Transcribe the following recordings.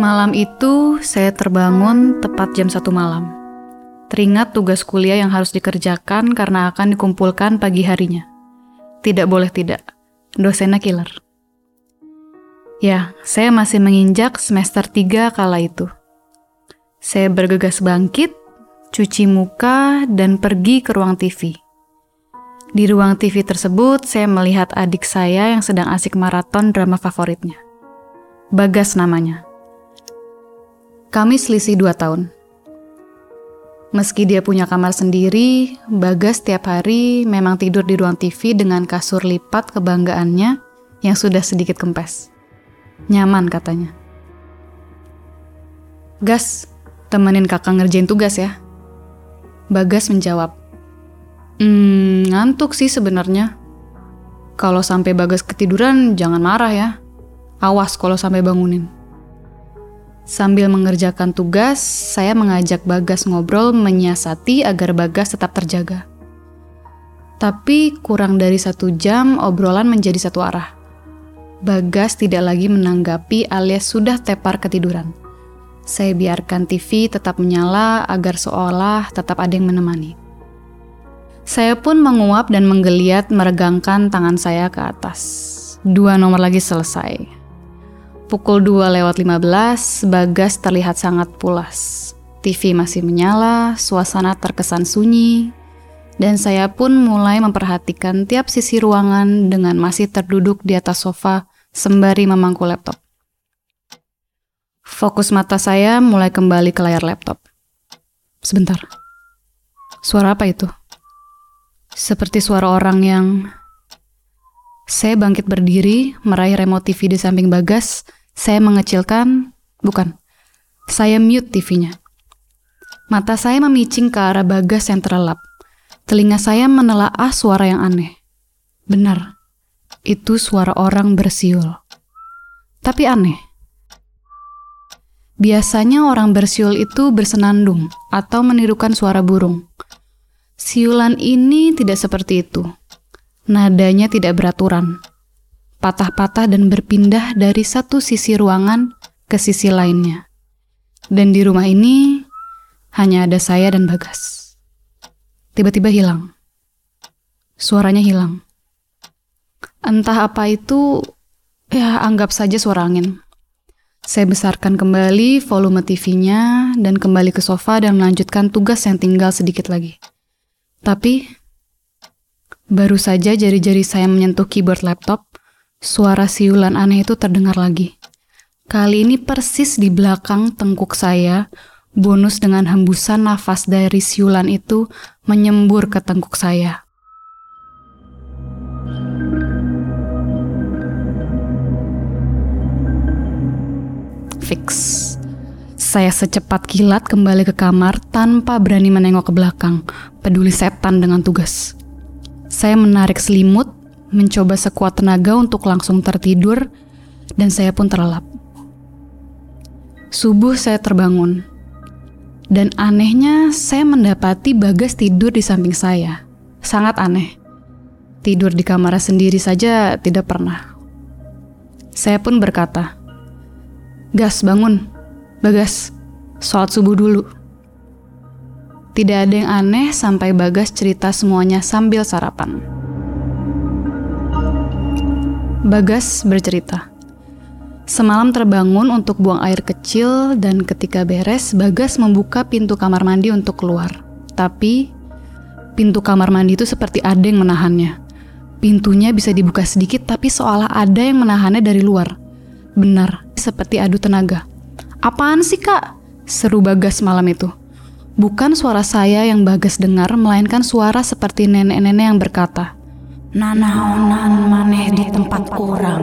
Malam itu saya terbangun tepat jam satu malam. Teringat tugas kuliah yang harus dikerjakan karena akan dikumpulkan pagi harinya. Tidak boleh tidak, dosennya killer. Ya, saya masih menginjak semester 3 kala itu. Saya bergegas bangkit, cuci muka, dan pergi ke ruang TV. Di ruang TV tersebut, saya melihat adik saya yang sedang asik maraton drama favoritnya. Bagas namanya. Kami selisih dua tahun. Meski dia punya kamar sendiri, Bagas tiap hari memang tidur di ruang TV dengan kasur lipat kebanggaannya yang sudah sedikit kempes. Nyaman katanya. Gas, temenin kakak ngerjain tugas ya. Bagas menjawab. Hmm, ngantuk sih sebenarnya. Kalau sampai Bagas ketiduran, jangan marah ya. Awas kalau sampai bangunin. Sambil mengerjakan tugas, saya mengajak Bagas ngobrol menyiasati agar Bagas tetap terjaga. Tapi kurang dari satu jam, obrolan menjadi satu arah. Bagas tidak lagi menanggapi alias sudah tepar ketiduran. Saya biarkan TV tetap menyala agar seolah tetap ada yang menemani. Saya pun menguap dan menggeliat meregangkan tangan saya ke atas. Dua nomor lagi selesai. Pukul 2 lewat 15, Bagas terlihat sangat pulas. TV masih menyala, suasana terkesan sunyi, dan saya pun mulai memperhatikan tiap sisi ruangan dengan masih terduduk di atas sofa sembari memangku laptop. Fokus mata saya mulai kembali ke layar laptop. Sebentar. Suara apa itu? Seperti suara orang yang... Saya bangkit berdiri, meraih remote TV di samping Bagas. Saya mengecilkan... Bukan. Saya mute TV-nya. Mata saya memicing ke arah Bagas yang terlelap. Telinga saya menelaah suara yang aneh. Benar, itu suara orang bersiul. Tapi aneh. Biasanya orang bersiul itu bersenandung atau menirukan suara burung. Siulan ini tidak seperti itu. Nadanya tidak beraturan. Patah-patah dan berpindah dari satu sisi ruangan ke sisi lainnya. Dan di rumah ini hanya ada saya dan Bagas tiba-tiba hilang. Suaranya hilang. Entah apa itu, ya anggap saja suara angin. Saya besarkan kembali volume TV-nya dan kembali ke sofa dan melanjutkan tugas yang tinggal sedikit lagi. Tapi, baru saja jari-jari saya menyentuh keyboard laptop, suara siulan aneh itu terdengar lagi. Kali ini persis di belakang tengkuk saya, Bonus dengan hembusan nafas dari siulan itu menyembur ke tengkuk saya. Fix. Saya secepat kilat kembali ke kamar tanpa berani menengok ke belakang, peduli setan dengan tugas. Saya menarik selimut, mencoba sekuat tenaga untuk langsung tertidur, dan saya pun terlelap. Subuh saya terbangun, dan anehnya, saya mendapati Bagas tidur di samping saya. Sangat aneh. Tidur di kamar sendiri saja tidak pernah. Saya pun berkata, Gas, bangun. Bagas, sholat subuh dulu. Tidak ada yang aneh sampai Bagas cerita semuanya sambil sarapan. Bagas bercerita, Semalam terbangun untuk buang air kecil dan ketika beres, Bagas membuka pintu kamar mandi untuk keluar. Tapi, pintu kamar mandi itu seperti ada yang menahannya. Pintunya bisa dibuka sedikit tapi seolah ada yang menahannya dari luar. Benar, seperti adu tenaga. Apaan sih kak? Seru Bagas malam itu. Bukan suara saya yang Bagas dengar, melainkan suara seperti nenek-nenek yang berkata, Nanaonan maneh di tempat kurang.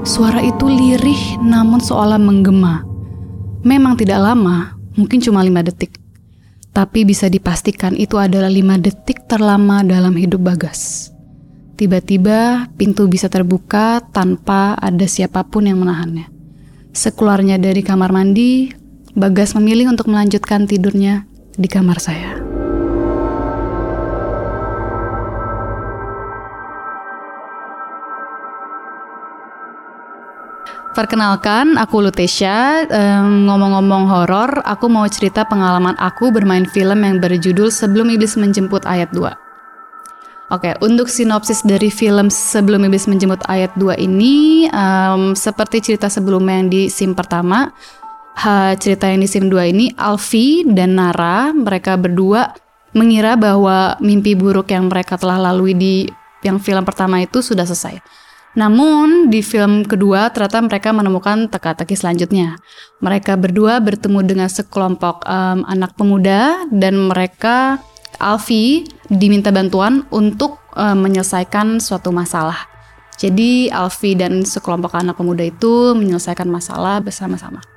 Suara itu lirih namun seolah menggema. Memang tidak lama, mungkin cuma lima detik. Tapi bisa dipastikan itu adalah lima detik terlama dalam hidup Bagas. Tiba-tiba pintu bisa terbuka tanpa ada siapa pun yang menahannya. Sekeluarnya dari kamar mandi, Bagas memilih untuk melanjutkan tidurnya di kamar saya. Perkenalkan, aku Lutesha. Um, ngomong-ngomong horor, aku mau cerita pengalaman aku bermain film yang berjudul Sebelum Iblis Menjemput Ayat 2. Oke, untuk sinopsis dari film Sebelum Iblis Menjemput Ayat 2 ini, um, seperti cerita sebelumnya yang di sim pertama, ha, cerita yang di sim 2 ini, Alfi dan Nara, mereka berdua mengira bahwa mimpi buruk yang mereka telah lalui di yang film pertama itu sudah selesai. Namun di film kedua ternyata mereka menemukan teka-teki selanjutnya. Mereka berdua bertemu dengan sekelompok um, anak pemuda dan mereka Alfi diminta bantuan untuk um, menyelesaikan suatu masalah. Jadi Alfi dan sekelompok anak pemuda itu menyelesaikan masalah bersama-sama.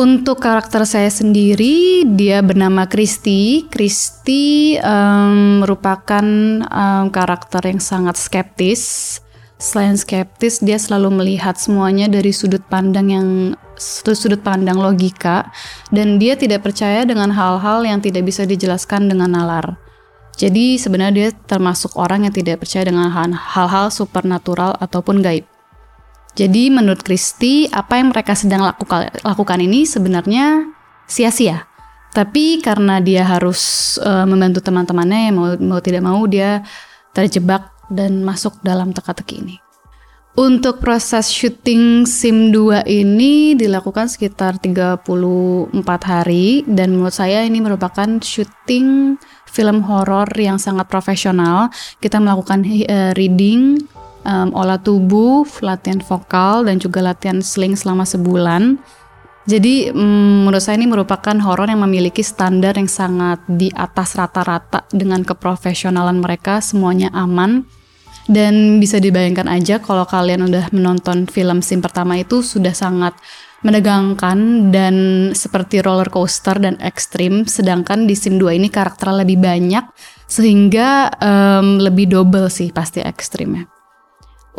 Untuk karakter saya sendiri, dia bernama Christy. Christy um, merupakan um, karakter yang sangat skeptis Selain skeptis, dia selalu melihat semuanya dari sudut pandang yang sudut pandang logika dan dia tidak percaya dengan hal-hal yang tidak bisa dijelaskan dengan nalar. Jadi sebenarnya dia termasuk orang yang tidak percaya dengan hal-hal supernatural ataupun gaib. Jadi menurut Kristi, apa yang mereka sedang lakukan, ini sebenarnya sia-sia. Tapi karena dia harus uh, membantu teman-temannya, mau, mau tidak mau dia terjebak dan masuk dalam teka-teki ini. Untuk proses syuting SIM 2 ini dilakukan sekitar 34 hari dan menurut saya ini merupakan syuting film horor yang sangat profesional. Kita melakukan uh, reading, um, olah tubuh, latihan vokal dan juga latihan sling selama sebulan. Jadi mm, menurut saya ini merupakan horor yang memiliki standar yang sangat di atas rata-rata dengan keprofesionalan mereka, semuanya aman dan bisa dibayangkan aja kalau kalian udah menonton film sim pertama itu sudah sangat menegangkan dan seperti roller coaster dan ekstrim sedangkan di sim 2 ini karakternya lebih banyak sehingga um, lebih double sih pasti ekstrimnya.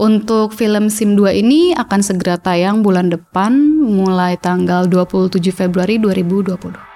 Untuk film Sim 2 ini akan segera tayang bulan depan mulai tanggal 27 Februari 2020.